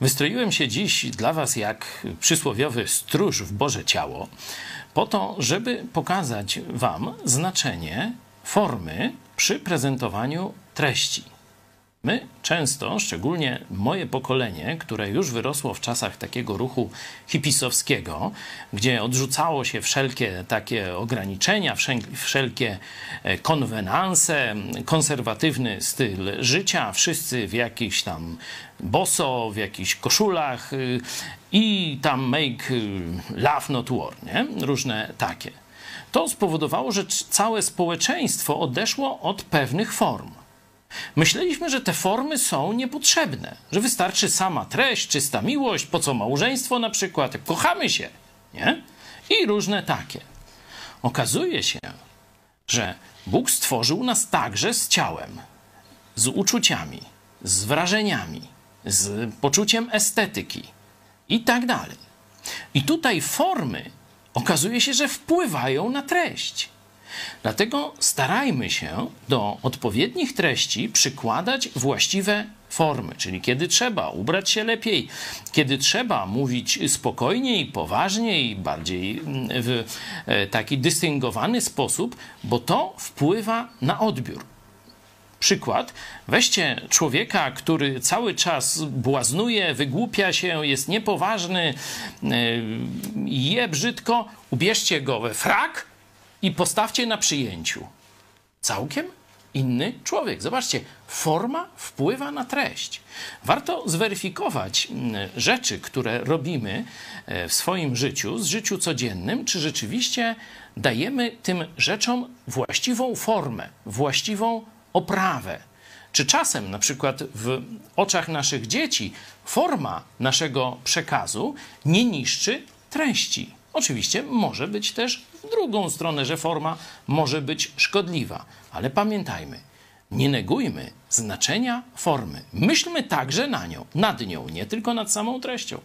Wystroiłem się dziś dla Was jak przysłowiowy stróż w Boże ciało, po to, żeby pokazać Wam znaczenie formy przy prezentowaniu treści. My często, szczególnie moje pokolenie, które już wyrosło w czasach takiego ruchu hipisowskiego, gdzie odrzucało się wszelkie takie ograniczenia, wszelkie e, konwenanse, konserwatywny styl życia, wszyscy w jakichś tam boso, w jakichś koszulach y, i tam make y, love not war, nie? różne takie. To spowodowało, że całe społeczeństwo odeszło od pewnych form. Myśleliśmy, że te formy są niepotrzebne, że wystarczy sama treść, czysta miłość, po co małżeństwo na przykład, kochamy się, nie? I różne takie. Okazuje się, że Bóg stworzył nas także z ciałem, z uczuciami, z wrażeniami, z poczuciem estetyki i tak dalej. I tutaj formy okazuje się, że wpływają na treść. Dlatego starajmy się do odpowiednich treści przykładać właściwe formy, czyli kiedy trzeba ubrać się lepiej, kiedy trzeba mówić spokojniej, poważniej, bardziej mm, w e, taki dystyngowany sposób, bo to wpływa na odbiór. Przykład. Weźcie człowieka, który cały czas błaznuje, wygłupia się, jest niepoważny, e, je brzydko, ubierzcie go we frak i postawcie na przyjęciu. Całkiem inny człowiek. Zobaczcie, forma wpływa na treść. Warto zweryfikować mm, rzeczy, które robimy e, w swoim życiu, z życiu codziennym, czy rzeczywiście dajemy tym rzeczom właściwą formę, właściwą oprawę. Czy czasem, na przykład w oczach naszych dzieci, forma naszego przekazu nie niszczy treści. Oczywiście może być też w drugą stronę, że forma może być szkodliwa, ale pamiętajmy, nie negujmy znaczenia formy. Myślmy także na nią, nad nią, nie tylko nad samą treścią.